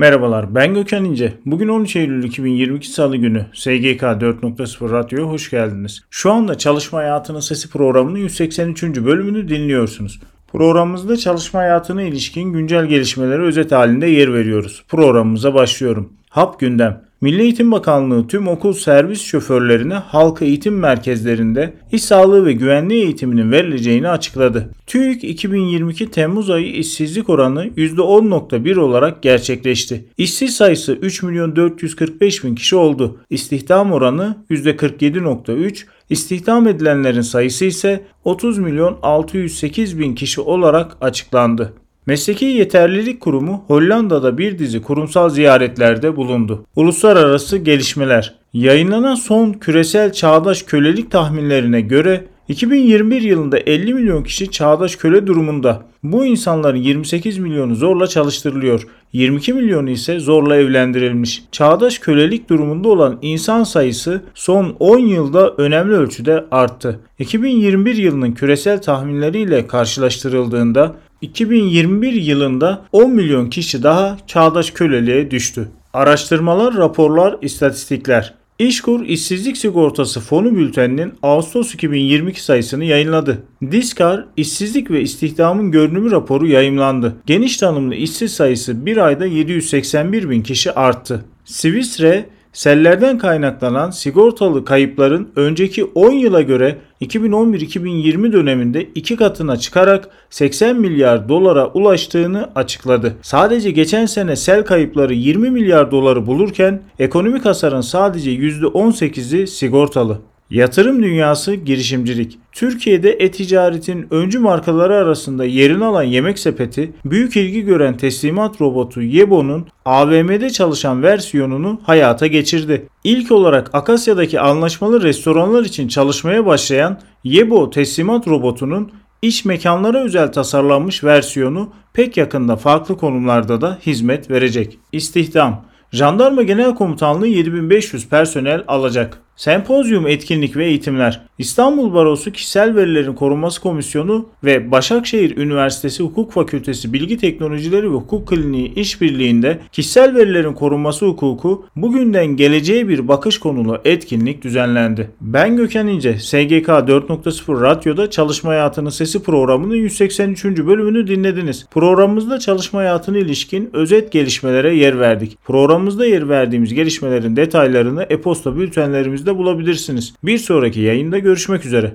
Merhabalar ben Gökhan İnce. Bugün 13 Eylül 2022 Salı günü SGK 4.0 Radyo'ya hoş geldiniz. Şu anda Çalışma Hayatının Sesi programının 183. bölümünü dinliyorsunuz. Programımızda çalışma hayatına ilişkin güncel gelişmelere özet halinde yer veriyoruz. Programımıza başlıyorum. Hap gündem. Milli Eğitim Bakanlığı tüm okul servis şoförlerine halk eğitim merkezlerinde iş sağlığı ve güvenliği eğitiminin verileceğini açıkladı. TÜİK 2022 Temmuz ayı işsizlik oranı %10.1 olarak gerçekleşti. İşsiz sayısı 3 milyon 445 bin kişi oldu. İstihdam oranı %47.3, İstihdam edilenlerin sayısı ise 30 milyon 608 bin kişi olarak açıklandı. Mesleki Yeterlilik Kurumu Hollanda'da bir dizi kurumsal ziyaretlerde bulundu. Uluslararası gelişmeler Yayınlanan son küresel çağdaş kölelik tahminlerine göre 2021 yılında 50 milyon kişi çağdaş köle durumunda. Bu insanların 28 milyonu zorla çalıştırılıyor. 22 milyonu ise zorla evlendirilmiş. Çağdaş kölelik durumunda olan insan sayısı son 10 yılda önemli ölçüde arttı. 2021 yılının küresel tahminleriyle karşılaştırıldığında 2021 yılında 10 milyon kişi daha çağdaş köleliğe düştü. Araştırmalar, raporlar, istatistikler. İşkur İşsizlik Sigortası Fonu Bülteni'nin Ağustos 2022 sayısını yayınladı. Diskar İşsizlik ve İstihdamın Görünümü raporu yayımlandı. Geniş tanımlı işsiz sayısı bir ayda 781 bin kişi arttı. Swisre Sellerden kaynaklanan sigortalı kayıpların önceki 10 yıla göre 2011-2020 döneminde iki katına çıkarak 80 milyar dolara ulaştığını açıkladı. Sadece geçen sene sel kayıpları 20 milyar doları bulurken ekonomik hasarın sadece %18'i sigortalı. Yatırım dünyası girişimcilik. Türkiye'de e-ticaretin öncü markaları arasında yerini alan Yemek Sepeti, büyük ilgi gören teslimat robotu Yebo'nun AVM'de çalışan versiyonunu hayata geçirdi. İlk olarak Akasya'daki anlaşmalı restoranlar için çalışmaya başlayan Yebo teslimat robotunun iş mekanlara özel tasarlanmış versiyonu pek yakında farklı konumlarda da hizmet verecek. İstihdam Jandarma Genel Komutanlığı 7500 personel alacak. Sempozyum etkinlik ve eğitimler. İstanbul Barosu Kişisel Verilerin Korunması Komisyonu ve Başakşehir Üniversitesi Hukuk Fakültesi Bilgi Teknolojileri ve Hukuk Kliniği işbirliğinde kişisel verilerin korunması hukuku bugünden geleceğe bir bakış konulu etkinlik düzenlendi. Ben Gökhan İnce, SGK 4.0 Radyo'da Çalışma Hayatının Sesi programının 183. bölümünü dinlediniz. Programımızda çalışma hayatına ilişkin özet gelişmelere yer verdik. Programımızda yer verdiğimiz gelişmelerin detaylarını e-posta bültenlerimizde bulabilirsiniz. Bir sonraki yayında görüşmek üzere.